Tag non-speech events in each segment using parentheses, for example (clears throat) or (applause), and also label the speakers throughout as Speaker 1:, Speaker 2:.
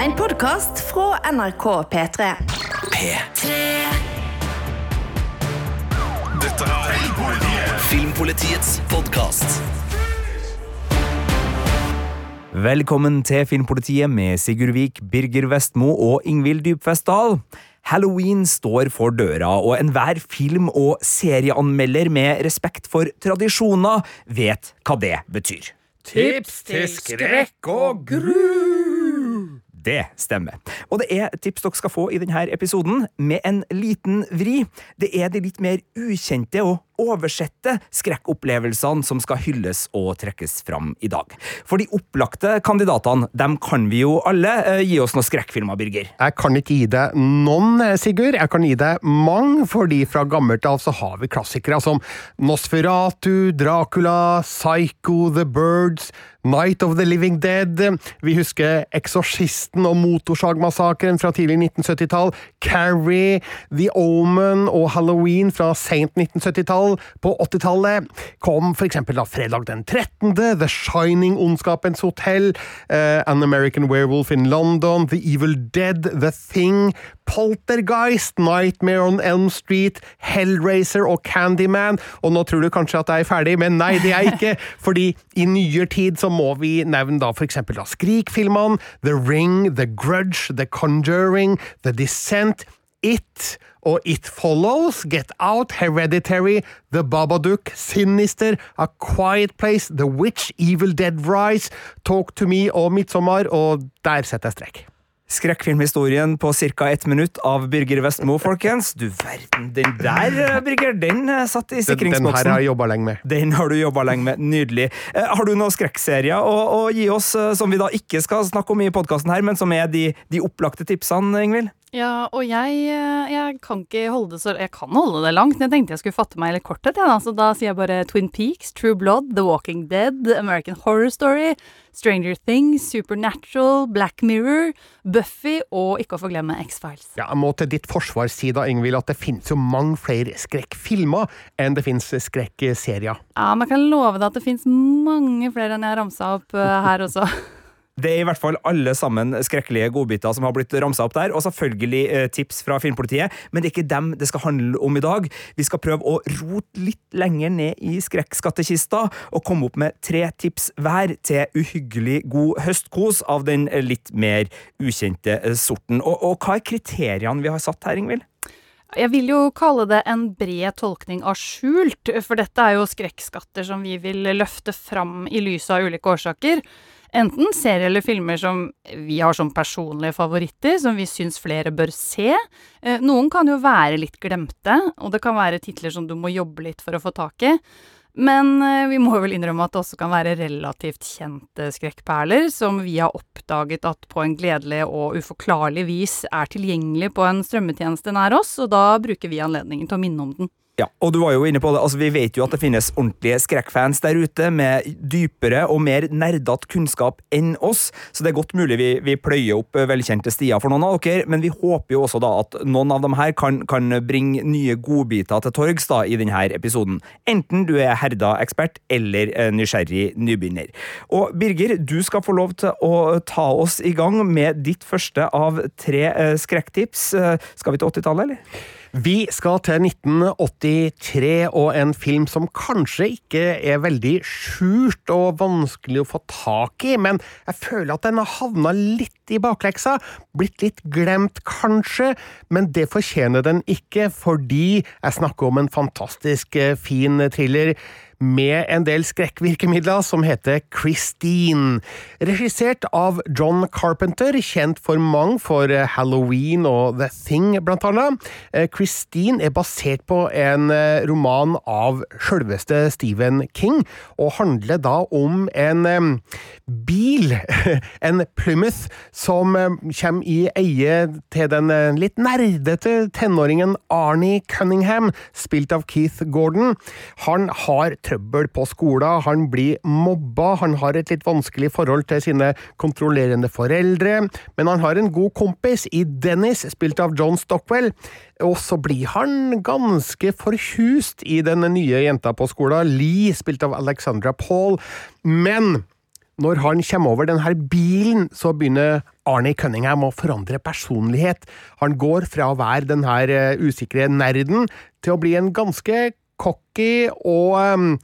Speaker 1: En podkast fra NRK P3.
Speaker 2: P3 Dette er Filmpolitiets podkast.
Speaker 3: Velkommen til Filmpolitiet med Sigurd Vik, Birger Vestmo og Ingvild Dybfest Dahl. Halloween står for døra, og enhver film- og serieanmelder med respekt for tradisjoner vet hva det betyr.
Speaker 4: Tips til skrekk og gru!
Speaker 3: Det stemmer. Og det er tips dere skal få i denne episoden, med en liten vri. Det er de litt mer ukjente og oversette skrekkopplevelsene som skal hylles og trekkes fram i dag. For de opplagte kandidatene, dem kan vi jo alle. Eh, gi oss noen skrekkfilmer, Birger.
Speaker 4: Jeg kan ikke gi deg noen, Sigurd. Jeg kan gi deg mange, fordi fra gammelt av så har vi klassikere som Nosferatu, Dracula, Psycho, The Birds, Night of the Living Dead. Vi husker Eksorsisten og Motorsagmassakren fra tidlig 1970-tall. Carrie, The Omen og Halloween fra sent 1970-tall. På 80-tallet kom for da fredag den 13., The Shining, Ondskapens hotell, uh, An American Werewolf in London, The Evil Dead, The Thing, Poltergeist, Nightmare on Elm Street, Hellraiser og Candyman. Og nå tror du kanskje at jeg er ferdig, men nei, det er jeg ikke. (laughs) fordi i nyere tid så må vi nevne da da Skrik-filmene, The Ring, The Grudge, The Conjuring, The Descent, It og It Follows, Get Out, Hereditary, The Babadook, Sinister, A Quiet Place, The Witch, Evil Dead Rise, Talk to Me og Midtsommer, og der setter jeg strek.
Speaker 3: Skrekkfilmhistorien på ca. ett minutt av Birger Vestmo, folkens. Du verden, den der, eh, Birger, den eh, satt i
Speaker 4: Den, den her har jeg jobba lenge med.
Speaker 3: Den har du jobba lenge med. Nydelig. Eh, har du noen skrekkserier å, å gi oss som vi da ikke skal snakke om i podkasten her, men som er de, de opplagte tipsene, Ingvild?
Speaker 5: Ja, og jeg, eh, jeg kan ikke holde det så Jeg kan holde det langt, men jeg tenkte jeg skulle fatte meg i litt korthet, ja, da. så da sier jeg bare Twin Peaks, True Blood, The Walking Dead, American Horror Story, Stranger Things, Supernatural, Black Mirror, Buffy og ikke å forglemme X-Files.
Speaker 4: Ja, jeg må til ditt forsvar si da, Ingvild, at det finnes jo mange flere skrekkfilmer enn det finnes skrekkserier.
Speaker 5: Ja, men jeg kan love deg at det finnes mange flere enn jeg ramsa opp eh, her også. (laughs)
Speaker 3: Det er i hvert fall alle sammen skrekkelige godbiter som har blitt ramsa opp der, og selvfølgelig eh, tips fra Filmpolitiet, men det er ikke dem det skal handle om i dag. Vi skal prøve å rote litt lenger ned i skrekkskattkista og komme opp med tre tips hver til uhyggelig god høstkos av den litt mer ukjente eh, sorten. Og, og hva er kriteriene vi har satt her, Ingvild?
Speaker 5: Jeg vil jo kalle det en bred tolkning av skjult, for dette er jo skrekkskatter som vi vil løfte fram i lyset av ulike årsaker. Enten serier eller filmer som vi har som personlige favoritter, som vi syns flere bør se. Eh, Noen kan jo være litt glemte, og det kan være titler som du må jobbe litt for å få tak i. Men eh, vi må vel innrømme at det også kan være relativt kjente skrekkperler, som vi har oppdaget at på en gledelig og uforklarlig vis er tilgjengelig på en strømmetjeneste nær oss, og da bruker vi anledningen til å minne om den.
Speaker 3: Ja, og du var jo inne på det, altså Vi vet jo at det finnes ordentlige skrekkfans der ute med dypere og mer nerdete kunnskap enn oss, så det er godt mulig vi, vi pløyer opp velkjente stier for noen av dere, men vi håper jo også da at noen av dem her kan, kan bringe nye godbiter til torgs da i denne episoden. Enten du er herda ekspert eller eh, nysgjerrig nybegynner. Og Birger, du skal få lov til å ta oss i gang med ditt første av tre eh, skrekktips. Eh, Skal vi til 80-tallet, eller?
Speaker 4: Vi skal til 1983 og en film som kanskje ikke er veldig skjult og vanskelig å få tak i, men jeg føler at den har havna litt i bakleksa. Blitt litt glemt, kanskje, men det fortjener den ikke, fordi jeg snakker om en fantastisk eh, fin thriller med en del skrekkvirkemidler som heter Christine. Regissert av John Carpenter, kjent for mange for eh, Halloween og The Thing, blant annet. Eh, Christine er basert på en eh, roman av sjølveste Stephen King, og handler da om en bil, (laughs) en Plymouth, som kommer i eie til den litt nerdete tenåringen Arnie Cunningham, spilt av Keith Gordon. Han har trøbbel på skolen, han blir mobba, han har et litt vanskelig forhold til sine kontrollerende foreldre, men han har en god kompis i Dennis, spilt av John Stockwell, og så blir han ganske forkjust i den nye jenta på skolen, Lee, spilt av Alexandra Paul, men når han kommer over denne bilen, så begynner Arnie Cunningham å forandre personlighet. Han går fra å være denne eh, usikre nerden til å bli en ganske cocky og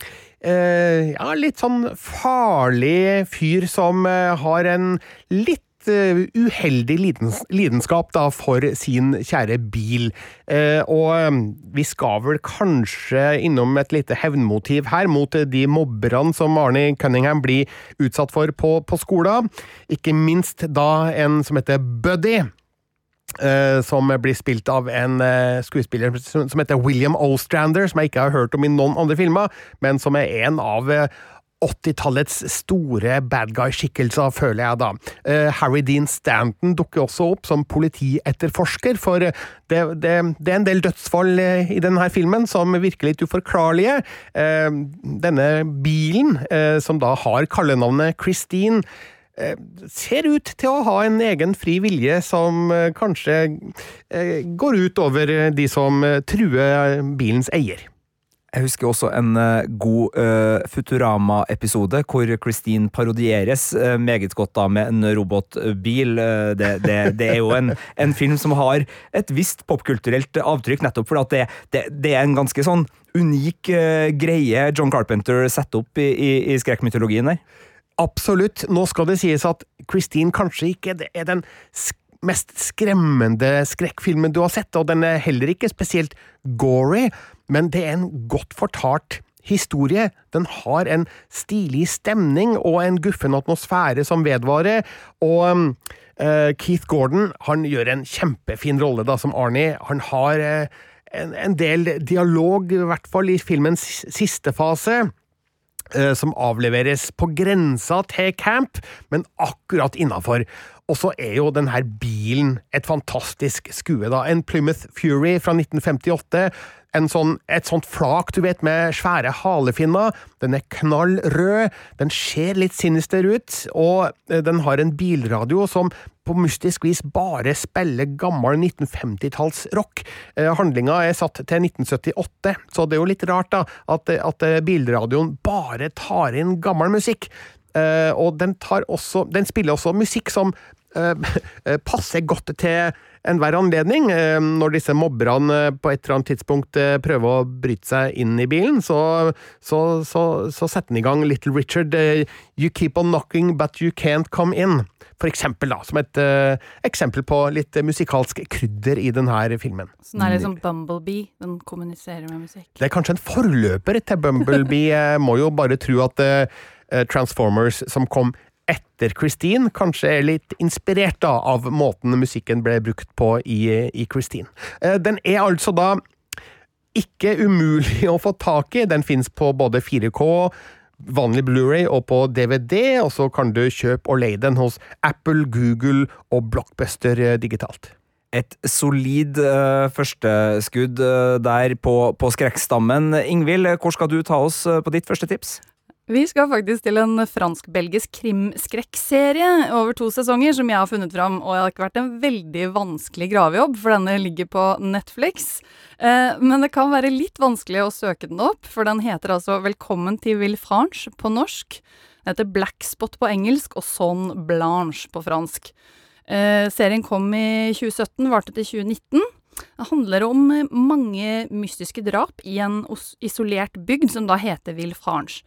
Speaker 4: eh, ja, litt sånn farlig fyr som eh, har en litt eh, uheldig lidens, lidenskap da, for sin kjære bil. Eh, og eh, vi skal vel kanskje innom et lite hevnmotiv her mot de mobberne som Arne Cunningham blir utsatt for på, på skolen. Ikke minst da en som heter Buddy. Eh, som blir spilt av en eh, skuespiller som heter William Ostrander, som jeg ikke har hørt om i noen andre filmer, men som er en av eh, 80-tallets store bad guy-skikkelser, føler jeg da. Eh, Harry Dean Stanton dukker også opp som politietterforsker, for det, det, det er en del dødsfall eh, i denne filmen som virker litt uforklarlige. Eh, denne bilen, eh, som da har kallenavnet Christine, eh, ser ut til å ha en egen fri vilje som eh, kanskje eh, går ut over de som eh, truer bilens eier.
Speaker 3: Jeg husker også en eh, god uh, Futurama-episode hvor Christine parodieres uh, meget godt da med en robotbil. Uh, det, det, det er jo en, en film som har et visst popkulturelt avtrykk, nettopp fordi at det, det, er en ganske sånn unik eh, greie John Carpenter setter opp i, i, i skrekkmytologien der.
Speaker 4: Absolutt. Nå skal det sies at Christine kanskje ikke er den mest skremmende skrekkfilmen du har sett, og den er heller ikke spesielt gory, men det er en godt fortalt historie. Den har en stilig stemning og en guffen atmosfære som vedvarer, og eh, Keith Gordon han gjør en kjempefin rolle da som Arnie. Han har uh, en, en del dialog, i hvert fall i filmens siste fase som avleveres på grensa til camp, men akkurat innafor. Og så er jo denne bilen et fantastisk skue, da. En Plymouth Fury fra 1958. Sånn, et sånt flak, du vet, med svære halefinner. Den er knall rød, den ser litt sinister ut, og eh, den har en bilradio som på mystisk vis bare spiller gammel 1950-tallsrock. Eh, handlinga er satt til 1978, så det er jo litt rart da, at, at eh, bilradioen bare tar inn gammel musikk. Og den, også, den spiller også musikk som passer godt til enhver anledning. Eh, Når disse mobberne eh, på et eller annet tidspunkt eh, prøver å bryte seg inn i bilen, så, så, så, så setter han i gang Little Richard eh, You keep on knocking, but you can't come in. For eksempel, da, som et uh, eksempel på litt eh, musikalsk krydder i denne filmen.
Speaker 5: Så den er liksom Bumblebee. Den kommuniserer med musikk.
Speaker 4: Det er kanskje en forløper til Bumblebee. Jeg må jo bare tro at uh, Transformers som kom etter Christine, kanskje er litt inspirert da, av måten musikken ble brukt på i, i Christine. Eh, Den er altså da ikke umulig (laughs) å få tak i. Den fins på både 4K, vanlig Blu-ray og på DVD, og så kan du kjøpe og leie den hos Apple, Google og Blockbuster eh, digitalt.
Speaker 3: Et solid uh, førsteskudd uh, der på, på skrekkstammen. Ingvild, hvor skal du ta oss uh, på ditt første tips?
Speaker 5: Vi skal faktisk til en fransk-belgisk krimskrekkserie over to sesonger som jeg har funnet fram, og det har ikke vært en veldig vanskelig gravejobb, for denne ligger på Netflix. Eh, men det kan være litt vanskelig å søke den opp, for den heter altså Velkommen til Villefranche på norsk. Den heter Blackspot på engelsk og Son Blanche på fransk. Eh, serien kom i 2017, varte til 2019. Det handler om mange mystiske drap i en isolert bygd som da heter Villefranche.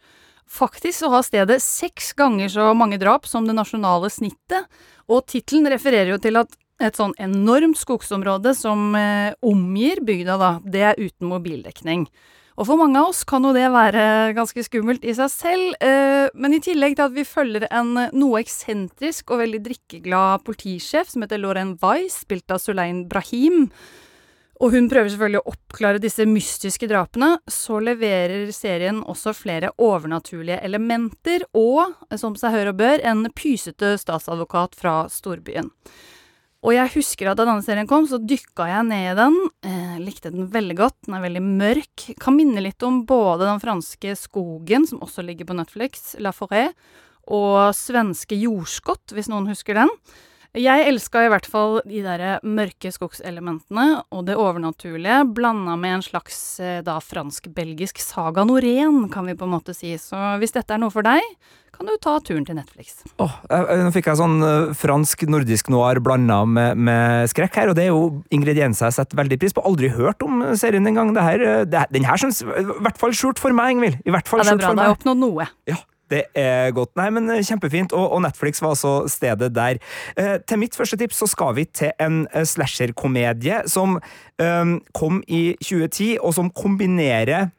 Speaker 5: Faktisk så har stedet seks ganger så mange drap som det nasjonale snittet, og tittelen refererer jo til at et sånn enormt skogsområde som eh, omgir bygda, da, det er uten mobildekning. Og for mange av oss kan jo det være ganske skummelt i seg selv, eh, men i tillegg til at vi følger en noe eksentrisk og veldig drikkeglad politisjef som heter Lauren Weiss, spilt av Sulein Brahim, og hun prøver selvfølgelig å oppklare disse mystiske drapene, så leverer serien også flere overnaturlige elementer og, som seg hør og bør, en pysete statsadvokat fra storbyen. Og jeg husker at da denne serien kom, så dykka jeg ned i den. Eh, likte den veldig godt. Den er veldig mørk. Kan minne litt om både den franske Skogen, som også ligger på Netflix, La Forêt, og svenske Jordskott, hvis noen husker den. Jeg elska i hvert fall de der mørke skogselementene og det overnaturlige, blanda med en slags eh, da fransk-belgisk saga norén, kan vi på en måte si. Så hvis dette er noe for deg, kan du ta turen til Netflix.
Speaker 3: Jeg- nå fikk jeg sånn eh, fransk-nordisk noir blanda med, med skrekk her, og det er jo ingredienser jeg setter veldig pris på. Aldri hørt om serien engang. Det her, eh, det, den her syns i hvert fall skjult for meg, Ingvild. I hvert fall skjult for meg.
Speaker 5: Ja, det er bra, da har jeg oppnådd noe.
Speaker 3: Ja, det er godt. Nei, men eh, Kjempefint. Og, og Netflix var altså stedet der. Eh, til mitt første tips så skal vi til en eh, slasherkomedie som eh, kom i 2010, og som kombinerer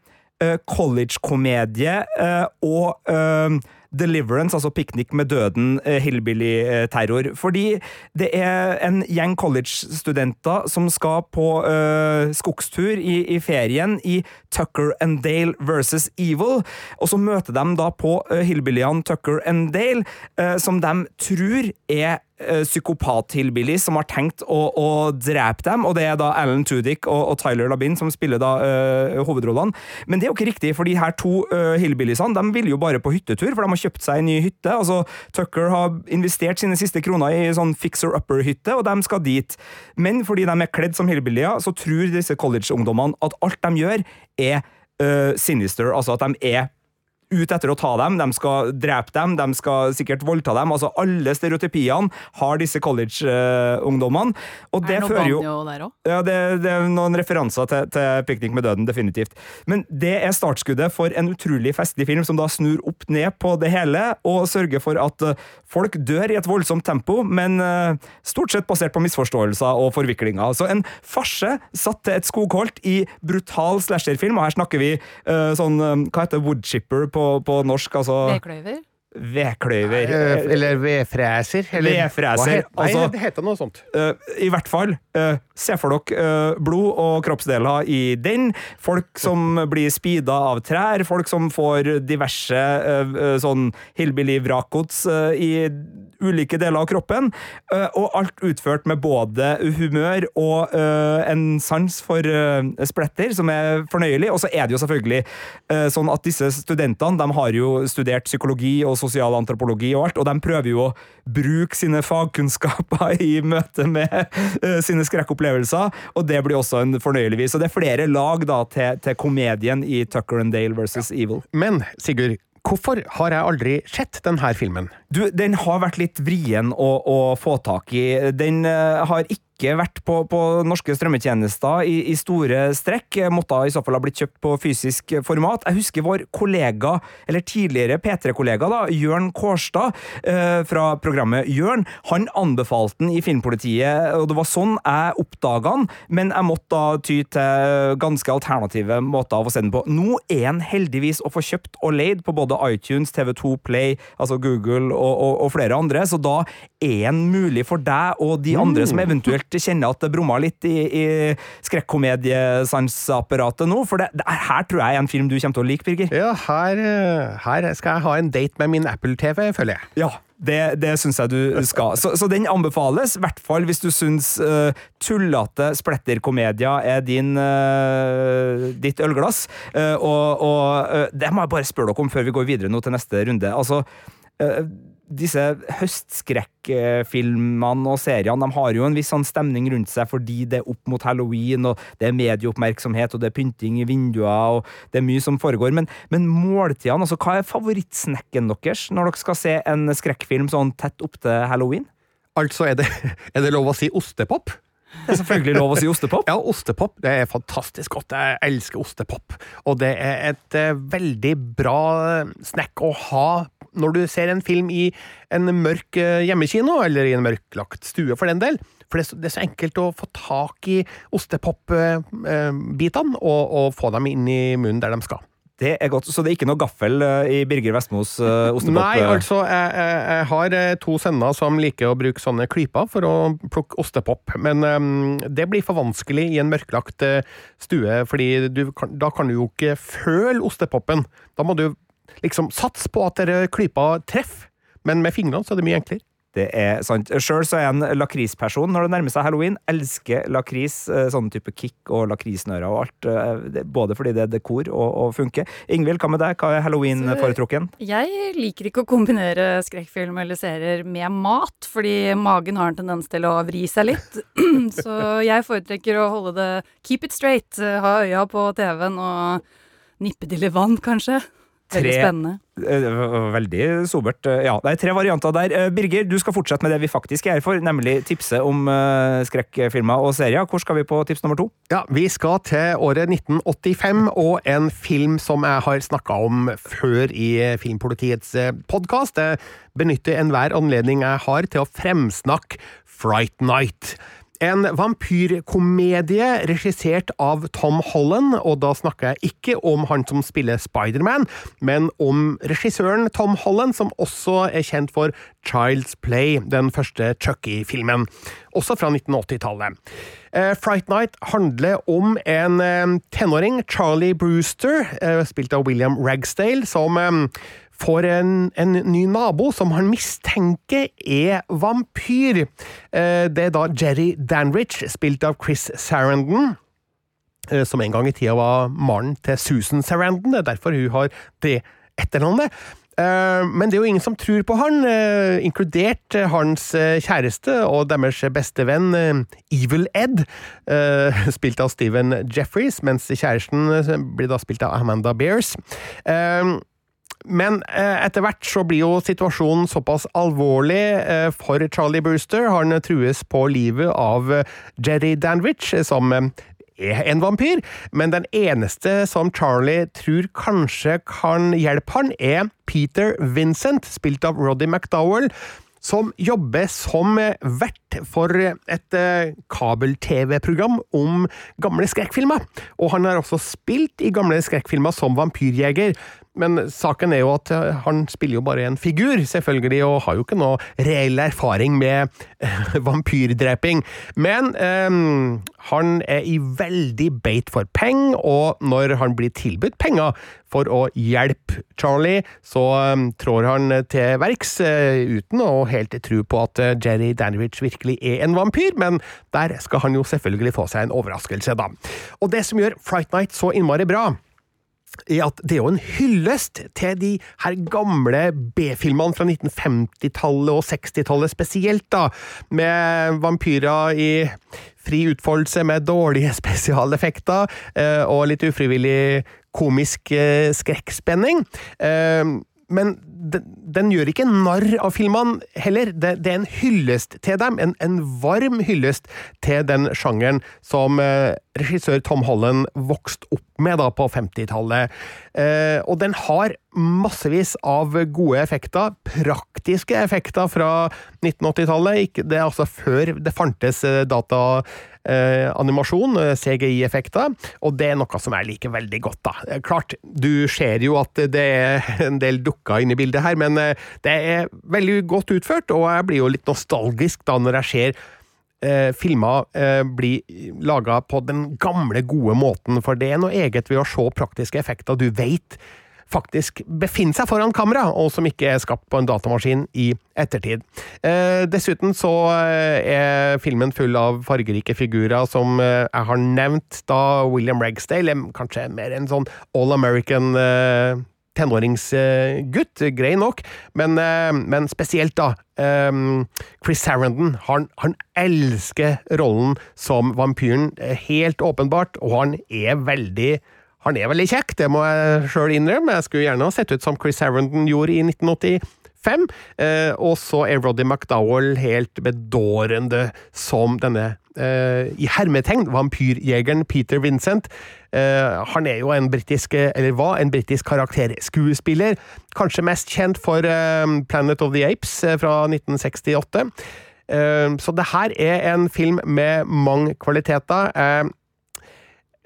Speaker 3: eh, collegekomedie eh, og eh, Deliverance, altså Piknik med døden, eh, hillbilly-terror. Fordi det er en gjeng college-studenter som skal på uh, skogstur i, i ferien i Tucker and Dale versus Evil, og så møter de da på uh, hillbillyene Tucker and Dale, uh, som de tror er psykopat-hillbilly som har tenkt å, å drepe dem, og det er da Alan Tudyk og, og Tyler Labin som spiller da eh, hovedrollene. Men det er jo ikke riktig, for de her to uh, hillbilliesene de vil jo bare på hyttetur, for de har kjøpt seg en ny hytte. altså Tucker har investert sine siste kroner i sånn fixer-upper-hytte, og de skal dit. Men fordi de er kledd som hillbillyer, så tror disse college-ungdommene at alt de gjør, er uh, sinister, altså at de er ut etter å ta dem, de skal drepe dem, de skal sikkert voldta dem. altså Alle stereotypiene har disse college-ungdommene. og det
Speaker 5: det
Speaker 3: fører jo... Ja, det, det er noen referanser til, til Piknik med døden, definitivt. Men det er startskuddet for en utrolig festlig film som da snur opp ned på det hele, og sørger for at eh, folk dør i et voldsomt tempo, men eh, stort sett basert på misforståelser og forviklinger. Så en farse satt til et skogholt i brutal slasherfilm, og her snakker vi eh, sånn Hva heter woodchipper på, på norsk? Altså
Speaker 5: Vedkløyver?
Speaker 3: vedkløyver.
Speaker 4: Eh, Eller vedfreser. Eller,
Speaker 3: Vedfreser, altså-
Speaker 4: det heter noe sånt.
Speaker 3: Uh, I hvert fall, uh, se for dere uh, blod og kroppsdeler i den. Folk som blir speeda av trær, folk som får diverse sånn hillbilly-vrakgods i ulike deler av kroppen. eh, og alt utført med både humør og eh, en sans for spletter, som er fornøyelig. Og så er det jo selvfølgelig eh, sånn at disse studentene de har jo studert psykologi og sosialantropologi og alt, og de prøver jo å bruke sine fagkunnskaper (laughs) i møte med eh, sine skrekkopplevelser, og det blir også en fornøyelig vis. Så det er flere lag da til, til komedien i Tucker and Dale versus Evil.
Speaker 4: Men Sigurd, hvorfor har jeg aldri sett denne filmen?
Speaker 3: Du, den har vært litt vrien å, å få tak i. Den uh, har ikke vært på, på norske strømmetjenester i, i store strekk. Måtte i så fall ha blitt kjøpt på fysisk format. Jeg husker vår kollega, eller tidligere P3-kollega, da, Jørn Kårstad eh, fra programmet Jørn. Han anbefalte den i Filmpolitiet, og det var sånn jeg oppdaga den, men jeg måtte da ty til ganske alternative måter å sende se den på. Nå er den heldigvis å få kjøpt og leid på både iTunes, TV2 Play, altså Google og, og, og flere andre, så da den mulig for deg og de andre som eventuelt kjenner at det brummer litt i, i skrekkomediesansapparatet nå, for det, det er, her tror jeg er en film du kommer til å like, Birger.
Speaker 4: Ja, her, eh, her skal jeg ha en date med min Apple-TV, føler jeg.
Speaker 3: Ja, det, det syns jeg du skal. Så, så den anbefales, i hvert fall hvis du syns uh, tullete spletterkomedier er din, uh, ditt ølglass. Uh, og og eh, det må jeg bare spørre dere om før vi går videre nå til neste runde. Altså, eh, disse høstskrekkfilmene og seriene de har jo en viss sånn stemning rundt seg fordi det er opp mot halloween, og det er medieoppmerksomhet, og det er pynting i vinduer, og det er mye som foregår. Men, men måltidene, altså, hva er favorittsnekken deres når dere skal se en skrekkfilm sånn tett opp til halloween?
Speaker 4: Altså, er det, er det lov å si ostepop?
Speaker 3: Det er selvfølgelig lov å si ostepop. (laughs)
Speaker 4: Ja, ostepop det er fantastisk godt. Jeg elsker ostepop. Og det er et eh, veldig bra eh, snack å ha når du ser en film i en mørk eh, hjemmekino, eller i en mørklagt stue for den del. For det er så, det er så enkelt å få tak i ostepop-bitene og, og få dem inn i munnen der de skal.
Speaker 3: Det er godt, Så det er ikke noe gaffel eh, i Birger Vestmos uh, ostepop?
Speaker 4: Nei,
Speaker 3: eh?
Speaker 4: altså, jeg, jeg, har eh, to sønner som liker å bruke sånne klyper for å plukke ostepop, men um, det blir for vanskelig i en mørklagt eh, stue, fordi du da kan du jo ikke føle ostepopen. Da må du liksom satse på at dere klyper treffer, men med fingrene så er det mye enklere.
Speaker 3: Det er sant. Sjøl er en lakrisperson når det nærmer seg halloween. Elsker lakris, eh, sånn type kick og lakrisnører og alt. eh, Både fordi det er dekor og, og funker. Ingvild, hva med deg? Hva er halloween-foretrukken?
Speaker 5: Jeg liker ikke å kombinere skrekkfilm eller serier med mat, fordi magen har en tendens til å vri seg litt. (clears throat) Så jeg foretrekker å holde det keep it straight, ha øya på TV-en og nippe til litt vann, kanskje. Veldig
Speaker 3: Tre-
Speaker 5: spennende.
Speaker 3: Eh, Veldig sobert. eh, Ja, det er tre varianter der. Eh, Birger, du skal fortsette med det vi faktisk er her for, nemlig tipse om skrekkfilmer og serier. Hvor skal vi på tips nummer to?
Speaker 4: Ja, Vi skal til året 1985 og en film som jeg har snakka om før i Filmpolitiets podkast. Jeg benytter enhver anledning jeg har til å fremsnakke Fright Night. En vampyrkomedie regissert av Tom Holland, og da snakker jeg ikke om han som spiller Spiderman, men om regissøren Tom Holland, som også er kjent for Child's Play, den første Chucky-filmen, også fra 1980-tallet. Eh, Fright Night handler om en eh, tenåring, Charlie Brewster, eh, spilt av William Ragsdale, som får en, en ny nabo som han mistenker er vampyr. Det er da Jerry Danrich, spilt av Chris Sarandon. Som en gang i tida var mannen til Susan Sarandon. Det er derfor hun har det etternavnet. Eh, Men det er jo ingen som tror på han, eh, inkludert eh, hans kjæreste og deres beste venn Evil Ed, (laughs) spilt av Steven Jeffreys, mens kjæresten blir da spilt av Amanda Bears. Men etter hvert så blir jo situasjonen såpass alvorlig for Charlie Brewster. Han trues på livet av Jerry Danrich, eh, som er en vampyr, men den eneste som Charlie tror kanskje kan hjelpe han, er Peter Vincent, spilt av Roddy McDowell, som jobber som vert for et eh, kabel-TV-program om gamle skrekkfilmer. Og han har også spilt i gamle skrekkfilmer som vampyrjeger. Men saken er jo at eh, han spiller jo bare en figur, selvfølgelig, og har jo ikke noe reell erfaring med eh, (laughs) vampyrdreping. Men um, han er i veldig beit for penger, og når han blir tilbudt penger for å hjelpe Charlie, så um, trår han til verks, uh, uten å helt tro på at Jerry Danwich virkelig er en vampyr, men der skal han jo selvfølgelig få seg en overraskelse, da. Og det som gjør Fright Night så innmari bra, er at det er jo en hyllest til de her gamle B-filmene fra 1950-tallet og 60-tallet spesielt, da, med vampyrer i fri utfoldelse med dårlige (laughs) spesialeffekter eh, og litt ufrivillig komisk eh, skrekkspenning. Men den, den gjør ikke narr av filmene heller. Det, det er en hyllest til dem, en, en varm hyllest til den sjangeren som eh, regissør Tom Holland vokste opp med da på 50-tallet. Eh, og den har massevis av gode effekter, praktiske effekter fra 1980-tallet. Det er altså før det fantes dataanimasjon, eh, eh, CGI-effekter, og det er noe som jeg liker veldig godt. da. Eh, Klart, du ser jo at det er en del dukker inne i bildet her, men eh, det er veldig godt utført, og jeg blir jo litt nostalgisk da når jeg ser eh, filmer eh, blir laga på den gamle, gode måten, for det er noe eget ved å se praktiske effekter du vet faktisk befinner seg foran kamera, og som ikke er skapt på en datamaskin i ettertid. Eh, dessuten så eh, er filmen full av fargerike figurer som eh, jeg har nevnt, da William Ragsdale kanskje mer en sånn all American eh, tenåringsgutt, grei nok, men, eh, men spesielt da eh, Chris Sarandon, han, han elsker rollen som vampyren, eh, helt åpenbart, og han er veldig han er veldig kjekk, det må jeg sjøl innrømme. Jeg skulle gjerne ha sett ut som Chris Harrington gjorde i 1985. Eh, og så er Roddy McDowell helt bedårende som denne, eh, i hermetegn, vampyrjegeren Peter Vincent. Eh, han er jo en britisk, eller hva, en britisk karakterskuespiller. Kanskje mest kjent for eh, Planet of the Apes eh, fra 1968. Eh, så det her er en film med mange kvaliteter. Eh,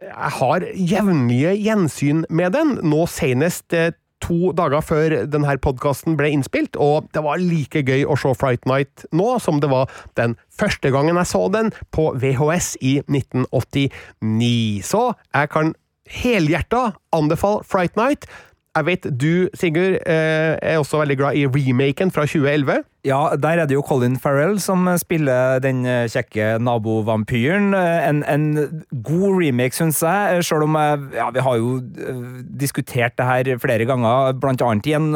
Speaker 4: jeg har jevnlige gjensyn med den, nå senest eh, to dager før denne podkasten ble innspilt, og det var like gøy å se Fright Night nå som det var den første gangen jeg så den på VHS i 1989. Så jeg kan helhjerta anbefale Fright Night. Jeg vet du, Sigurd, eh, er også veldig glad i remaken fra 2011.
Speaker 3: Ja, der er det jo Colin Farrell som spiller den eh, kjekke nabovampyren. Eh, En, en god remake, syns jeg, selv om jeg, ja, vi har jo eh, diskutert det her flere ganger, blant annet i en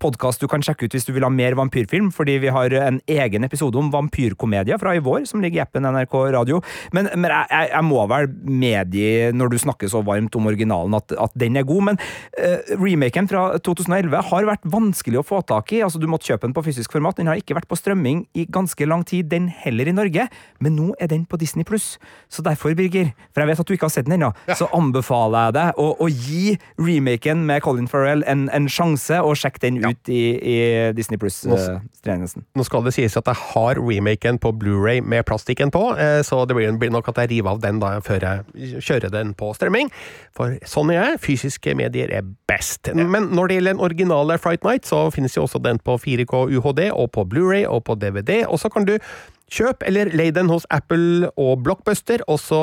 Speaker 3: podkast du kan sjekke ut hvis du vil ha mer vampyrfilm, fordi vi har en egen episode om vampyrkomedier fra i vår, som ligger i appen NRK Radio. Men, men jeg, jeg, må vel medgi, når du snakker så varmt om originalen, at, at den er god. Men uh, remaken fra 2011 har vært vanskelig å få tak i. altså Du måtte kjøpe den på fysisk format. Den har ikke vært på strømming i ganske lang tid, den heller i Norge. Men nå er den på Disney pluss. Så derfor, Birger, for jeg vet at du ikke har sett den ennå, så anbefaler jeg deg å, å gi remaken med Colin Farrell en, en sjanse, og sjekk den ut i, i Disney pluss-tjenesten.
Speaker 4: Nå skal det sies at jeg har remaken på Blu-ray med plastikken på, eh, så det blir blir nok at jeg river av den da før jeg kjører den på strømming. For sånn er jeg. Fysiske medier er best. Men når det gjelder den originale Fright Night, så finnes jo også den på 4K UHD og på Blu-ray og på DVD. Og så kan du kjøpe eller leie den hos Apple og Blockbuster, og så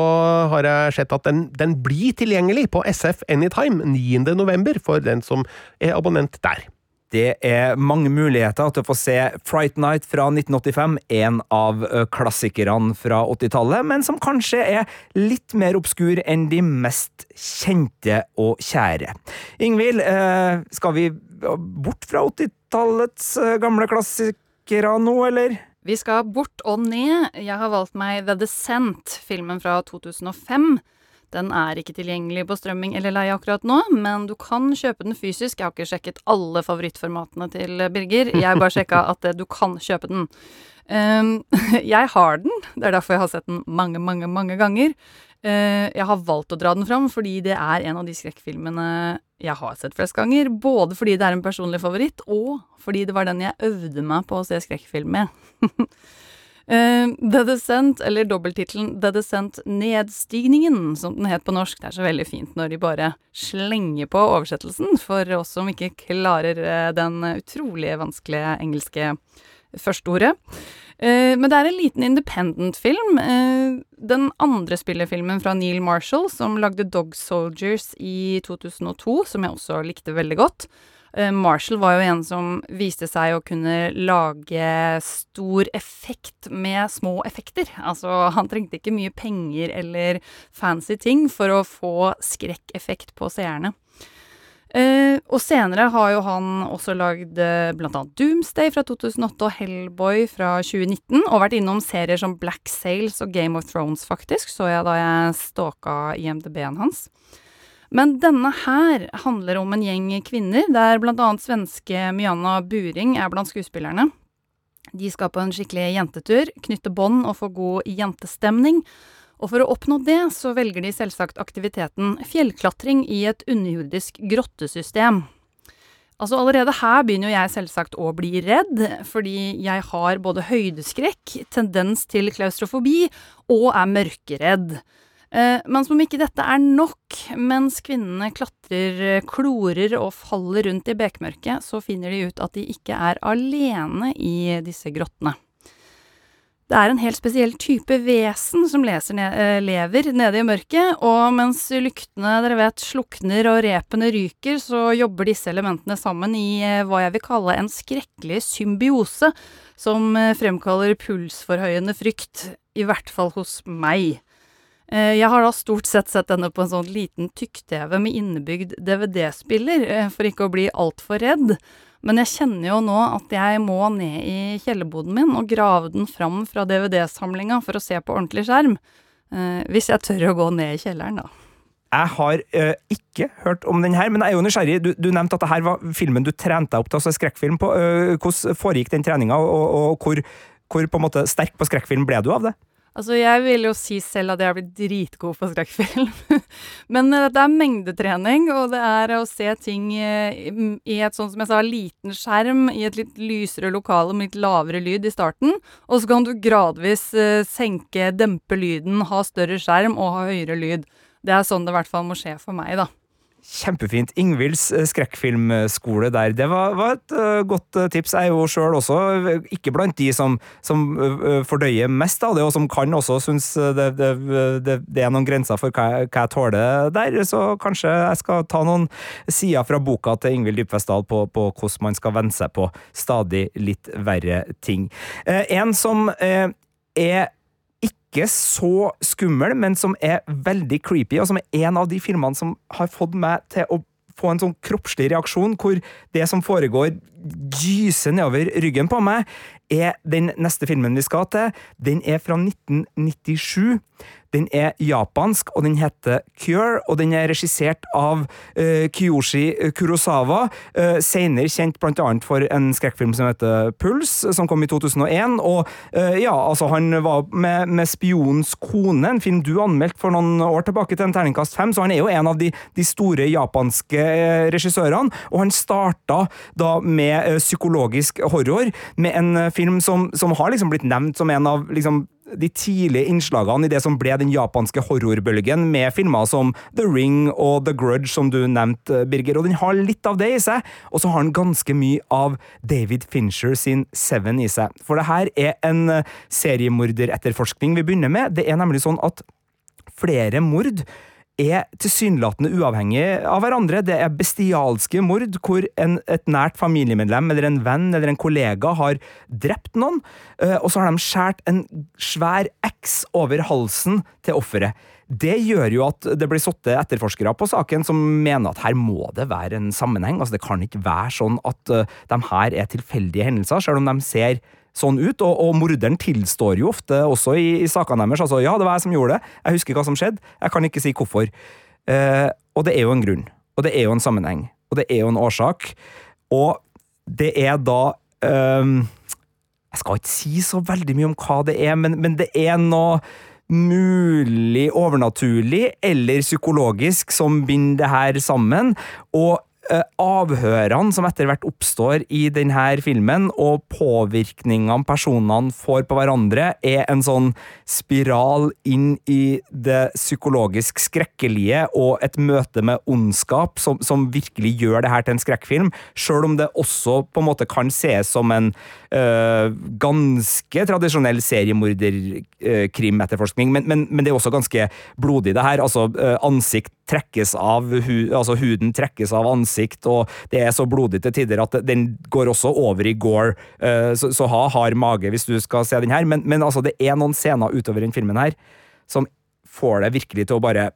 Speaker 4: har jeg sett at den, den blir tilgjengelig på SF Anytime 9. november for den som er abonnent der.
Speaker 3: Det er mange muligheter til å få se Fright Night fra 1985, en av klassikerne fra 80-tallet, men som kanskje er litt mer obskur enn de mest kjente og kjære. Ingvild, skal vi bort fra 80-tallets gamle klassikere nå, eller?
Speaker 5: Vi skal bort og ned. Jeg har valgt meg The Descent, filmen fra 2005. Den er ikke tilgjengelig på strømming eller leie akkurat nå, men du kan kjøpe den fysisk. Jeg har ikke sjekket alle favorittformatene til Birger. Jeg bare sjekka (laughs) at eh, du kan kjøpe den. Um, (laughs) jeg har den, det er derfor jeg har sett den mange, mange, mange ganger. Uh, jeg har valgt å dra den fram fordi det er en av de skrekkfilmene jeg har sett flest ganger. Både fordi det er en personlig favoritt, og fordi det var den jeg øvde meg på å se skrekkfilm med. Uh, (laughs) The Descent, eller dobbelttittelen The Descent Nedstigningen, som den het på norsk. Det er så veldig fint når de bare slenger på oversettelsen, for oss som ikke klarer uh, den utrolig vanskelige engelske førsteordet. Uh, men det er en liten independent-film. den andre spillefilmen fra Neil Marshall, som lagde Dog Soldiers i 2002, som jeg også likte veldig godt. Eh, Marshall var jo en som viste seg å kunne lage stor effekt med små effekter. Altså, han trengte ikke mye penger eller fancy ting for å få skrekkeffekt på seerne. Og senere har jo han også lagd eh, blant annet Doomsday fra 2008 og Hellboy fra 2019, og vært innom serier som Black Sails og Game of Thrones, faktisk, så jeg da jeg stalka IMDb-en hans. Men denne her handler om en gjeng kvinner, der blant annet svenske Myanna Buring er blant skuespillerne. De skal på en skikkelig jentetur, knytte bånd og få god jentestemning. Og for å oppnå det, så velger de selvsagt aktiviteten fjellklatring i et underjordisk grottesystem. Altså Allerede her begynner jo jeg selvsagt å bli redd, fordi jeg har både høydeskrekk, tendens til klaustrofobi og er mørkeredd. Eh, men som om ikke dette er nok, mens kvinnene klatrer, klorer og faller rundt i bekmørket, så finner de ut at de ikke er alene i disse grottene. Det er en helt spesiell type vesen som ned, eh, lever nede i mørket, og mens lyktene dere vet slukner og repene ryker, så jobber disse elementene sammen i eh, hva jeg vil kalle en skrekkelig symbiose, som fremkaller pulsforhøyende frykt, i hvert fall hos meg. Eh, jeg har da stort sett sett denne på en sånn liten tykk-TV med innebygd DVD-spiller, eh, for ikke å bli altfor redd. Men jeg kjenner jo nå at jeg må ned i kjellerboden min og grave den fram fra DVD-samlinga for å se på ordentlig skjerm. Eh, hvis jeg tør å gå ned i kjelleren, da.
Speaker 3: Jeg har eh, ikke hørt om den her, men jeg er jo nysgjerrig. Du, du nevnte at dette var filmen du trente deg opp til å se skrekkfilm på. Eh, hvordan foregikk den treninga, og, og, og hvor, hvor på sterk på skrekkfilm ble du av det?
Speaker 5: Altså, jeg vil jo si selv at jeg har blitt dritgod på skrekkfilm. (laughs) Men uh, det er mengdetrening, og det er å se ting uh, i et sånn som jeg sa, liten skjerm, i et litt lysere lokale med litt lavere lyd i starten. Og så kan du gradvis uh, senke, dempe lyden, ha større skjerm og ha høyere lyd. Det er sånn det i hvert fall må skje for meg, da.
Speaker 3: Kjempefint. Ingvilds eh, skrekkfilmskole der. Det var, var et uh, godt uh, tips. Jeg er jo sjøl også ikke blant de som, som uh, fordøyer mest av det, og som kan også synes det, det, det, det er noen grenser for hva, hva jeg tåler der. Så kanskje jeg skal ta noen sider fra boka til Ingvild Dybvestdal på, på hvordan man skal venne seg på stadig litt verre ting. Uh, en som eh, er ikke så skummel, men som er veldig creepy, og som er en av de filmene som har fått meg til å få en sånn kroppslig reaksjon, hvor det som foregår gyser nedover ryggen på meg, er den neste filmen vi skal til. Den er fra 1997. Den er japansk, og den heter Cure, og den er regissert av uh, Kyoshi Kurosawa, uh, senere kjent annet for en skrekkfilm som heter Puls, som kom i 2001, og uh, ja, altså han var med, med Spionens kone, en film du anmeldte for noen år tilbake til en terningkast fem, så han er jo en av de, de store japanske eh, regissørene, og han starta da med eh, psykologisk horror, med en eh, film som, som har liksom blitt nevnt som en av liksom de tidlige innslagene i det som ble den japanske horrorbølgen, med filmer som The Ring og The Grudge, som du nevnte, Birger. Og den har litt av det i seg, og så har den ganske mye av David Fincher sin Seven i seg. For det her er en eh, seriemorderetterforskning vi begynner med. Det er nemlig sånn at flere mord er tilsynelatende uavhengig av hverandre. Det er bestialske mord hvor en, et nært familiemedlem eller en venn eller en kollega har drept noen, eh, og så har de skåret en svær X over halsen til offeret. Det gjør jo at det blir satt etterforskere på saken som mener at her må det være en sammenheng. Altså Det kan ikke være sånn at eh, de her er tilfeldige hendelser, selv om de ser sånn ut, og, og morderen tilstår jo ofte også i, i sakene deres. Altså, ja, det var jeg som gjorde det, jeg husker hva som skjedde, jeg kan ikke si hvorfor. Eh, og det er jo en grunn, og det er jo en sammenheng, og det er jo en årsak, og det er da ehm, Jeg skal ikke si så veldig mye om hva det er, men, men det er noe mulig overnaturlig eller psykologisk som binder det her sammen, og eh, avhørene som etter hvert oppstår i denne filmen, og påvirkningene personene får på hverandre, er en sånn spiral inn i det psykologisk skrekkelige og et møte med ondskap som, som virkelig gjør det her til en skrekkfilm, sjøl om det også på en måte kan ses som en ganske tradisjonell seriemorderkrimetterforskning, men, men, men det er også ganske blodig, det her. Altså, øh, ansikt trekkes av, hu, altså huden trekkes av ansikt, og det er så blodig til tider at den går også over i gore, så, så ha hard mage hvis du skal se den her, men, men altså, det er noen scener utover den filmen her som får deg virkelig til å bare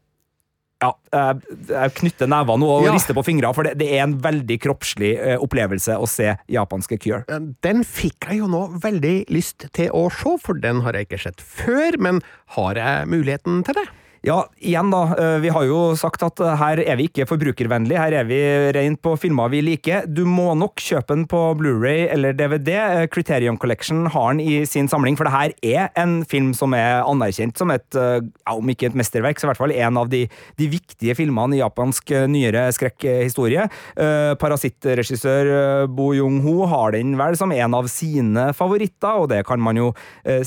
Speaker 3: ja, jeg, jeg knytter nevene og
Speaker 4: Ja.
Speaker 3: rister på fingrene, for det, det er en veldig kroppslig eh, opplevelse å se japanske Cure.
Speaker 4: Den fikk jeg jo nå veldig lyst til å se, for den har jeg ikke sett før, men har jeg muligheten til det?
Speaker 3: Ja, igjen da, eh, vi har jo sagt at eh, her er vi ikke forbrukervennlig, her er vi rent på filmer vi liker. Du må nok kjøpe den på Blu-ray eller DVD. Eh, Criterion Collection har den i sin samling, for det her er en film som er anerkjent som et, ja, om ikke et mesterverk, så i hvert fall en av de, de viktige filmene i japansk nyere skrekkhistorie. Parasittregissør Bo Jung-ho har den vel som en av sine favoritter, og det kan man jo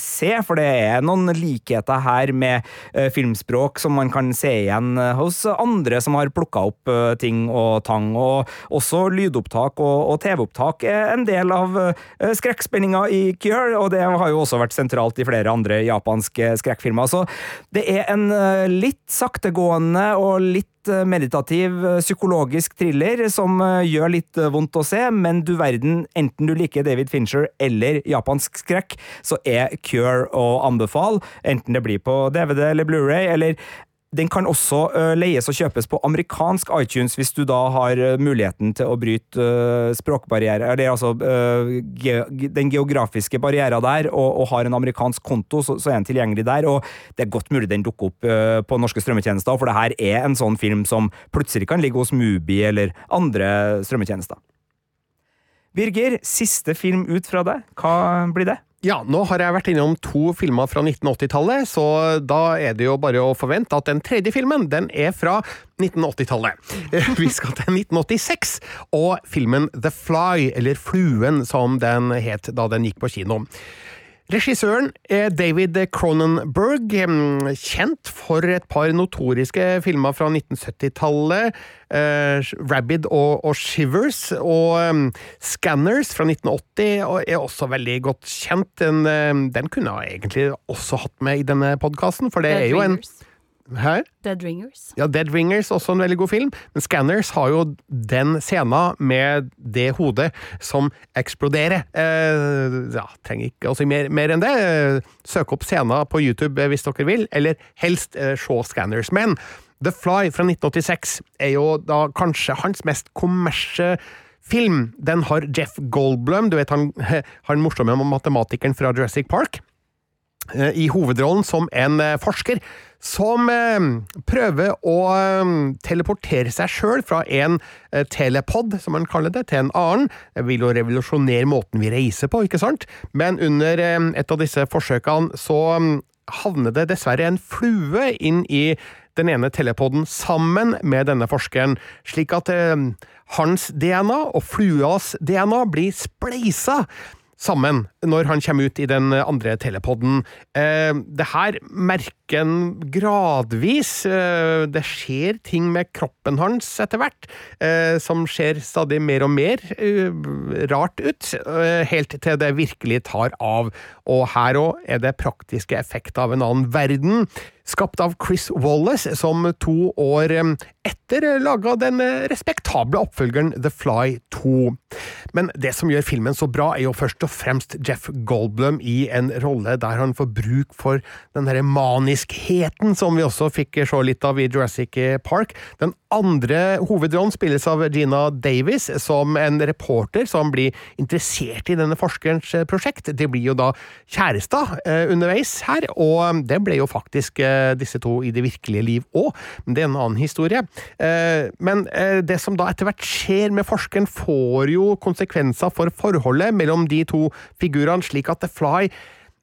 Speaker 3: se, for det er noen likheter her med eh, filmspråk som man kan se igjen eh, hos andre som har plukka opp eh, ting og tang, og også lydopptak og, og TV-opptak er en del av eh, skrekkspenninga i Cure, og det har jo også vært sentralt i flere andre japanske skrekkfilmer. Så det er en litt saktegående og litt eh, meditativ eh, psykologisk thriller som eh, gjør litt vondt å se, men du verden, enten du liker David Fincher eller japansk skrekk, så er Cure å anbefale, enten det blir på DVD eller Blu-ray, eller den kan også uh, leies og kjøpes på amerikansk iTunes hvis du da har uh, muligheten til å bryte uh, språkbarriere, eller altså ge, den geografiske barriera der, og, og har en amerikansk konto, så, så er den tilgjengelig der. Og det er godt mulig den dukker opp på norske strømmetjenester, for det her er en sånn film som plutselig kan ligge hos Mubi eller andre strømmetjenester. Birger, siste film ut fra deg. Hva blir det?
Speaker 4: Ja, nå har jeg vært innom to filmer fra 1980-tallet, så da er det jo bare å forvente at den tredje filmen, den er fra 1980-tallet. (laughs) Vi skal til 1986, og filmen The Fly, eller Fluen som den het da den gikk på kino. Regissøren er David Cronenberg, kjent for et par notoriske filmer fra 1970-tallet. eh, Rabid og, og Shivers, og um, Scanners fra 1980 og er også veldig godt kjent. Den, den kunne jeg egentlig også hatt med i denne podkasten, for det er jo en. Hæ?
Speaker 5: Dead Ringers.
Speaker 4: Ja, Dead Ringers, også en veldig god film. Men Scanners har jo den scenen med det hodet som eksploderer. Eh, ja, trenger ikke å si mer, mer enn det. Eh, Søk opp scenen på YouTube eh, hvis dere vil, eller helst eh, se Scanners. Men The Fly fra 1986 er jo da kanskje hans mest kommersie film. Den har Jeff Goldblum, du vet han, (laughs) han morsomme matematikeren fra Jurassic Park i hovedrollen som en eh, forsker som eh, prøver å eh, teleportere seg sjøl fra en eh, telepod, som man kaller det, til en annen. Det vil jo revolusjonere måten vi reiser på, ikke sant? Men under eh, et av disse forsøkene så mm, havner det dessverre en flue inn i den ene telepoden sammen med denne forskeren, slik at eh, hans DNA og fluas DNA blir spleisa sammen når han kommer ut i den andre telepoden. Eh, det her merker en gradvis. Eh, det skjer ting med kroppen hans etter hvert, eh, som ser stadig mer og mer eh, rart ut, helt til det virkelig tar av. Og her òg er det praktiske effekter av en annen verden. Skapt av Chris Wallace, som to år etter laga den respektable oppfølgeren The Fly 2. Men det som gjør filmen så bra, er jo først og fremst Jeff Goldblum i en rolle der han får bruk for den derre maniskheten som vi også fikk se litt av i Jurassic Park. Den andre hovedrollen spilles av Gina Davis, som en reporter som blir interessert i denne forskerens eh, prosjekt. De blir jo da kjærester eh, underveis her, og det ble jo faktisk eh, disse to i det virkelige liv òg, men det er en annen historie. Men det som da etter hvert skjer med forskeren, får jo konsekvenser for forholdet mellom de to figurene, slik at The Fly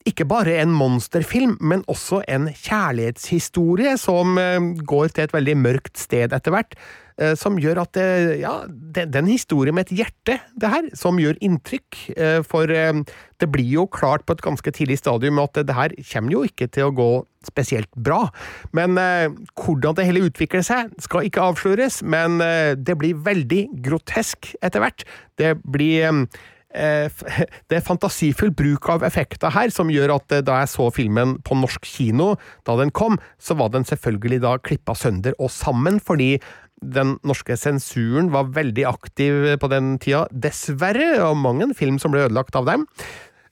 Speaker 4: ikke bare en monsterfilm, men også en kjærlighetshistorie som eh, går til et veldig mørkt sted etter hvert. eh, Som gjør at det, ja, det, det er en historie med et hjerte, det her, som gjør inntrykk. eh, For eh, det blir jo klart på et ganske tidlig stadium at det her kommer jo ikke til å gå spesielt bra. Men eh, hvordan det hele utvikler seg, skal ikke avsløres, men eh, det blir veldig grotesk etter hvert. Det blir eh, eh, (laughs) det er fantasifull bruk av effekter her, som gjør at eh, da jeg så filmen på norsk kino da den kom, så var den selvfølgelig da klippa sønder og sammen, fordi den norske sensuren var veldig aktiv på den tida, dessverre, og mange en film som ble ødelagt av dem.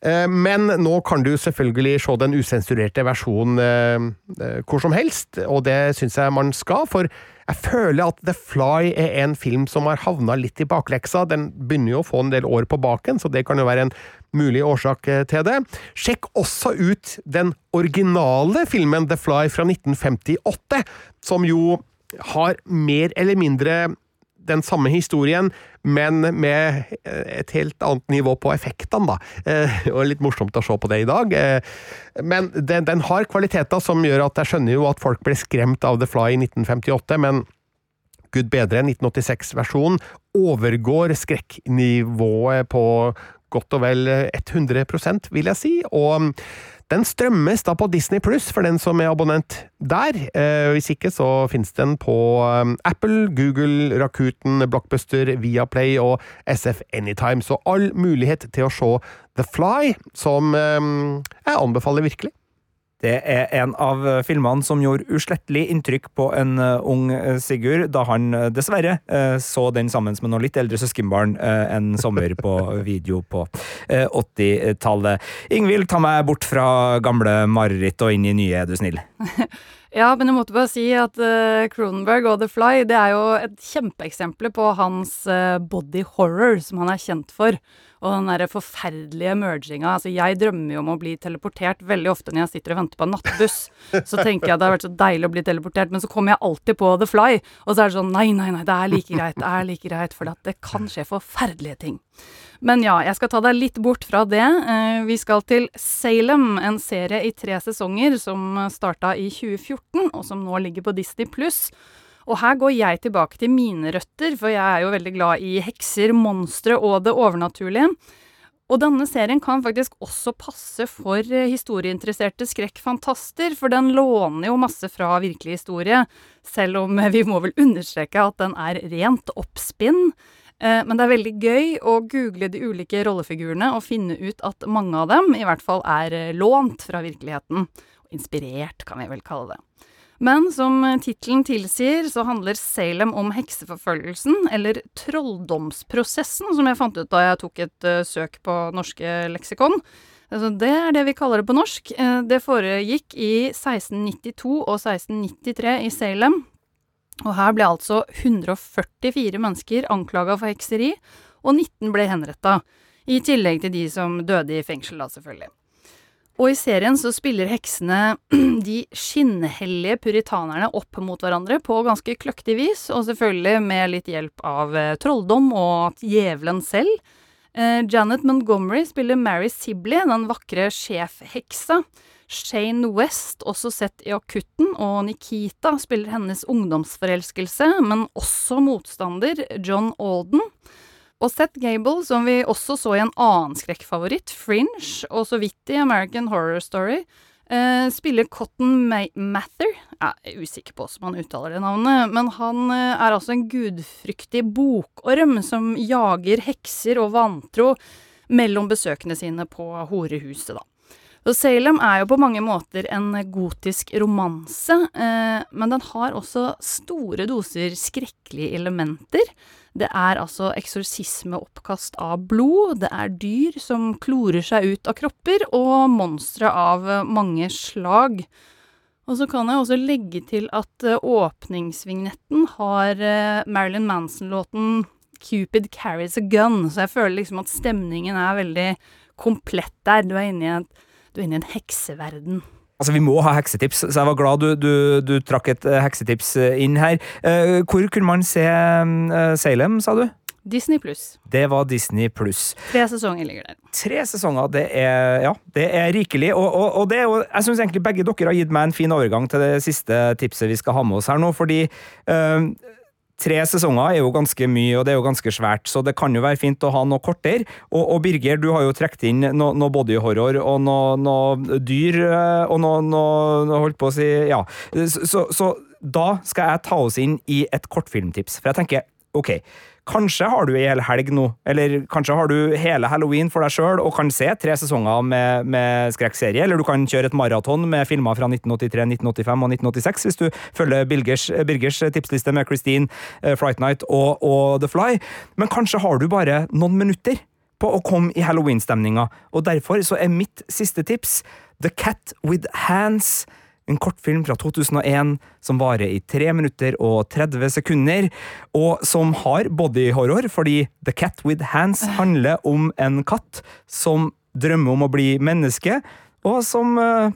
Speaker 4: Eh, Men nå kan du selvfølgelig se den usensurerte versjonen eh, eh, hvor som helst, og det syns jeg man skal, for jeg føler at The Fly er en film som har havna litt i bakleksa. Den begynner jo å få en del år på baken, så det kan jo være en mulig årsak eh, til det. Sjekk også ut den originale filmen The Fly fra 1958, som jo har mer eller mindre den samme historien, men med eh, et helt annet nivå på effektene, da. Eh, Og litt morsomt å se på det i dag. Eh, Men den, den har kvaliteter som gjør at jeg skjønner jo at folk ble skremt av The Fly i 1958, men gud bedre, 1986-versjonen overgår skrekknivået på godt og vel 100 vil jeg si, og den strømmes da på Disney Pluss for den som er abonnent der. Eh, hvis ikke så finnes den på eh, Apple, Google, Rakuten, Blockbuster, Viaplay og SF Anytime. Så all mulighet til å se The Fly, som eh, jeg anbefaler virkelig.
Speaker 3: Det er en av filmene som gjorde uslettelig inntrykk på en eh, ung eh, Sigurd, da han eh, dessverre så den sammen med noen litt eldre søskenbarn en sommer på (laughs) video på eh, 80-tallet. Ingvild, ta meg bort fra gamle mareritt og inn i nye, er du snill. (laughs)
Speaker 5: Ja, men jeg måtte bare si at eh, Cronenberg og The Fly det er jo et kjempeeksempel på hans eh, body horror, som han er kjent for. Og den derre forferdelige merginga. Altså, jeg drømmer jo om å bli teleportert veldig ofte når jeg sitter og venter på en nattbuss. Så tenker jeg at det har vært så deilig å bli teleportert, men så kommer jeg alltid på The Fly. Og så er det sånn nei, nei, nei, det er like greit, det er like greit, for det kan skje forferdelige ting. Men ja, jeg skal ta deg litt bort fra det. Eh, Vi skal til Salem, en serie i tre sesonger som starta i 2014, og som nå ligger på Disney pluss. Og her går jeg tilbake til mine røtter, for jeg er jo veldig glad i hekser, monstre og det overnaturlige. Og denne serien kan faktisk også passe for eh, historieinteresserte skrekkfantaster, for den låner jo masse fra virkelig historie, selv om eh, vi må vel understreke at den er rent oppspinn. Eh, Men det er veldig gøy å google de ulike rollefigurene og finne ut at mange av dem i hvert fall er lånt fra virkeligheten. Inspirert, kan vi vel kalle det. Men som tittelen tilsier, så handler Salem om hekseforfølgelsen, eller trolldomsprosessen, som jeg fant ut da jeg tok et uh, søk på norske leksikon. Altså, det er det vi kaller det på norsk. Uh, det foregikk i 1692 og 1693 i Salem. Og her ble altså 144 mennesker anklaga for hekseri, og 19 ble henretta. I tillegg til de som døde i fengsel, da, selvfølgelig. Og i serien så spiller heksene (clears throat) de skinnhellige puritanerne opp mot hverandre på ganske kløktig vis, og selvfølgelig med litt hjelp av eh, trolldom og djevelen selv. Eh, Janet Montgomery spiller Mary Sibley, den vakre sjefheksa. Shane West, også sett i Akutten, og Nikita spiller hennes ungdomsforelskelse, men også motstander, John Alden. Og Seth Gable, som vi også så i en annen skrekkfavoritt, Fringe, og så vidt i American Horror Story, eh, spiller Cotton Ma Mather. Jeg er usikker på hvordan man uttaler det navnet, men han eh, er altså en gudfryktig bokorm som jager hekser og vantro mellom besøkende sine på horehuset, da. Og Salem er jo på mange måter en gotisk romanse, eh, men den har også store doser skrekkelige elementer. Det er altså eksorsismeoppkast av blod, det er dyr som klorer seg ut av kropper, og monstre av eh, mange slag. Og så kan jeg også legge til at eh, åpningsvignetten har eh, Marilyn Manson-låten 'Cupid Carries a Gun', så jeg føler liksom at stemningen er veldig komplett der. Du er inne i en, du er inne i en hekseverden.
Speaker 3: Altså, Vi må ha heksetips, så jeg var glad du, du, du trakk et eh, heksetips eh, inn her. Eh, hvor kunne man se eh, Salem, sa du?
Speaker 5: Disney pluss.
Speaker 3: Det var Disney pluss.
Speaker 5: Tre sesonger ligger der.
Speaker 3: Tre sesonger, det er, ja, det er rikelig. Og, og, og det er jo, jeg syns egentlig begge dere har gitt meg en fin overgang til det siste tipset vi skal ha med oss her nå, fordi eh, Tre sesonger er jo ganske mye, og det er jo ganske svært, så det kan jo være fint å ha noe kortere. Og, og Birger, du har jo trukket inn noe, noe bodyhorror og noe, no dyr, eh, og noe, no, no, holdt på å si Ja. Så, så da skal jeg ta oss inn i et kortfilmtips, for jeg tenker ok. Kanskje har du ei hel helg nå, eller kanskje har du hele halloween for deg sjøl og kan se tre sesonger med, med skrekkserie, eller du kan kjøre et maraton med filmer fra 1983, 1985 og 1986 hvis du følger Birgers, Birgers tipsliste med Christine, eh, Fright Night og, og The Fly. Men kanskje har du bare noen minutter på å komme i halloween-stemninga, og derfor så er mitt siste tips The Cat With Hands. En kortfilm fra 2001 som varer i 3 minutter og 30 sekunder, og som har bodyhorror, fordi The Cat With Hands handler om en katt som drømmer om å bli menneske, og som eh,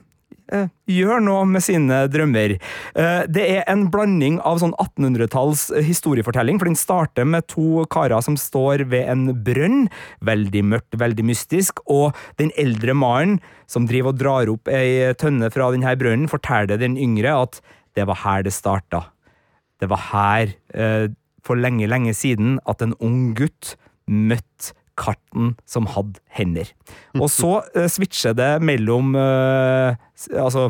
Speaker 3: gjør noe med sine drømmer. Eh, det er en blanding av sånn 1800-talls historiefortelling, for den starter med to karer som står ved en brønn. Veldig mørkt, veldig mystisk. Og den eldre mannen som driver og drar opp ei tønne fra denne brønnen, forteller den yngre at det var her det starta. Det var her, eh, for lenge, lenge siden, at en ung gutt møtte katten som hadde hender. Og så uh, switcher det mellom uh, altså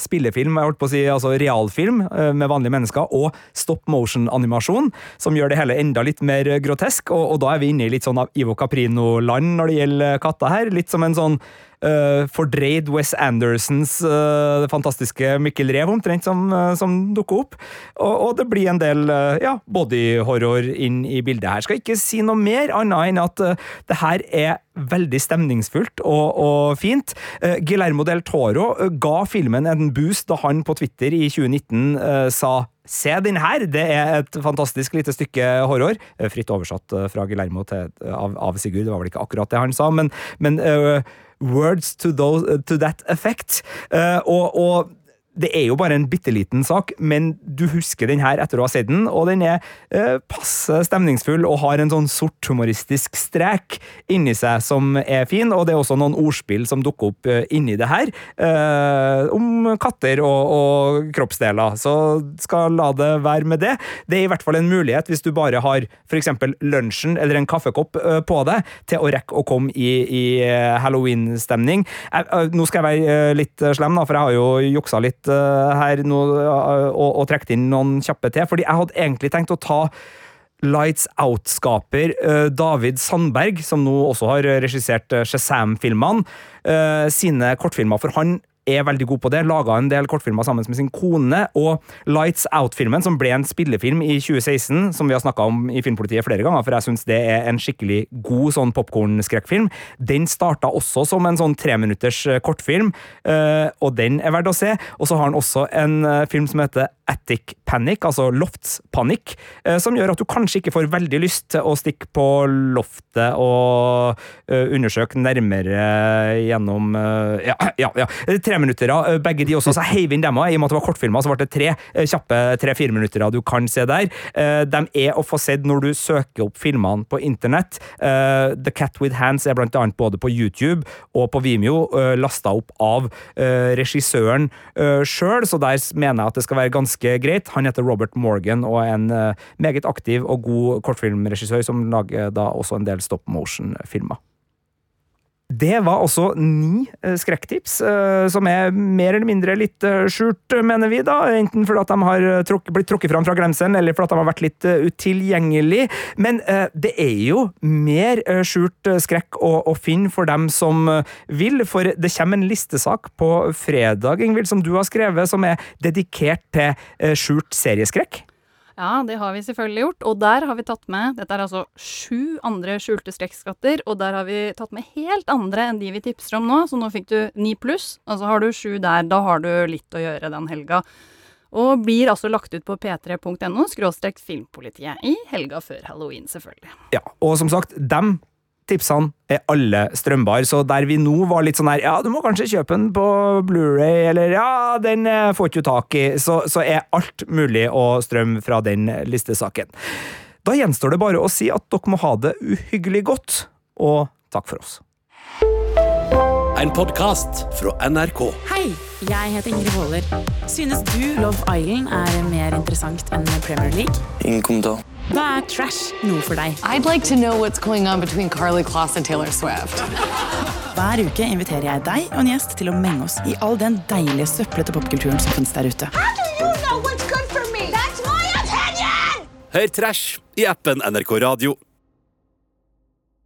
Speaker 3: spillefilm, jeg holdt på å si, altså realfilm eh, med vanlige mennesker, og stop motion-animasjon, som gjør det hele enda litt mer grotesk, og, og da er vi inne i litt sånn av Ivo Caprino-land når det gjelder katter her. Litt som en sånn eh, fordreid Wes Andersons uh, det fantastiske Mikkel Rev, omtrent, som, uh, som dukker opp. Og, og det blir en del uh, ja, bodyhorror inn i bildet her. Skal ikke si noe mer annet enn at uh, det her er veldig stemningsfullt og, og fint. Uh, Guillermo del Toro eh, ga filmen en boost da han på Twitter i 2019 eh, sa Se den her! Det er et fantastisk lite stykke horror. Eh, Fritt oversatt eh, fra Guillermo til, av, av Sigurd, det var vel ikke akkurat det han sa, men, men eh, words to, those, to that effect. Eh, og, og det er jo bare en bitte liten sak, men du husker den her etter å ha sett den, og den er eh, passe stemningsfull og har en sånn sort humoristisk strek inni seg som er fin, og det er også noen ordspill som dukker opp eh, inni det her, eh, om katter og, og kroppsdeler. Så skal la det være med det. Det er i hvert fall en mulighet hvis du bare har f.eks. lunsjen eller en kaffekopp eh, på deg, til å rekke å komme i, i eh, halloween-stemning. Eh, Nå skal jeg være litt slem, da, for jeg har jo juksa litt eh, her nå, eh, og, og trukket inn noen kjappe til. fordi jeg hadde egentlig tenkt å ta Lights Out-skaper eh, David Sandberg, som nå også har regissert Shazam-filmene, sine kortfilmer. For han er veldig god på det. Laga en del kortfilmer sammen med sin kone. Og Lights Out-filmen, som ble en spillefilm i 2016, som vi har snakka om i Filmpolitiet flere ganger, for jeg syns det er en skikkelig god sånn popkornskrekkfilm, den starta også som en sånn treminutters eh, kortfilm, eh, og den er verdt å se. Og så har han også en eh, film som heter Attic Panic, altså loftspanikk, som gjør at du kanskje ikke får veldig lyst til å stikke på loftet og undersøke nærmere gjennom Ja, ja. ja. Treminuttere, eh, begge de også. Så jeg heiv inn dem òg. I og med at det var kortfilmer, så ble det tre eh, kjappe tre-fire-minuttere du kan se der. Eh, De er å få sett når du søker opp filmene på internett. The Cat With Hands er blant annet både på YouTube og på Vimeo lasta opp av regissøren sjøl, så der mener jeg at det skal være ganske greit. Han heter Robert Morgan og er en meget aktiv og god kortfilmregissør som lager da også en del stop motion-filmer. Det var også ni eh, skrekktips, eh, som er mer eller mindre litt eh, skjult, mener vi, da. Enten fordi at de har eh, blitt trukket fram fra glemselen, eller fordi at de har vært litt utilgjengelig. Men det er jo mer skjult skrekk å, å finne for dem som vil, for det kommer en listesak på fredag, Ingvild, som du har skrevet, som er dedikert til skjult serieskrekk.
Speaker 5: Ja, det har vi selvfølgelig gjort. Og der har vi tatt med Dette er altså sju andre skjulte skrekkskatter, og der har vi tatt med helt andre enn de vi tipser om nå. Så nå fikk du ni pluss, og så har du sju der. Da har du litt å gjøre den helga. Og blir altså lagt ut på p3.no skråstrekt filmpolitiet i helga før halloween, selvfølgelig.
Speaker 3: Ja, og som sagt, dem tipsene er alle strømbare, så der vi nå var litt sånn her, ja, du må kanskje kjøpe den på Blu-ray, eller ja, den eh, får ikke du tak i, så, så er alt mulig å strømme fra den listesaken. Da gjenstår det bare å si at dere må ha det uhyggelig godt, og takk for oss.
Speaker 2: En podkast fra NRK.
Speaker 6: Hei, jeg heter Ingrid Waaler. Synes du Love Island er mer interessant enn Premier League?
Speaker 2: Ingen kommentar.
Speaker 6: Da er trash noe for deg.
Speaker 7: I'd like to know what's going on between Carly Kloss and Taylor Swift.
Speaker 6: Hver uke inviterer jeg deg og en gjest til å menge oss i all den deilige søplete popkulturen som finnes der ute.
Speaker 8: You know.
Speaker 2: Hør Trash i appen NRK Radio.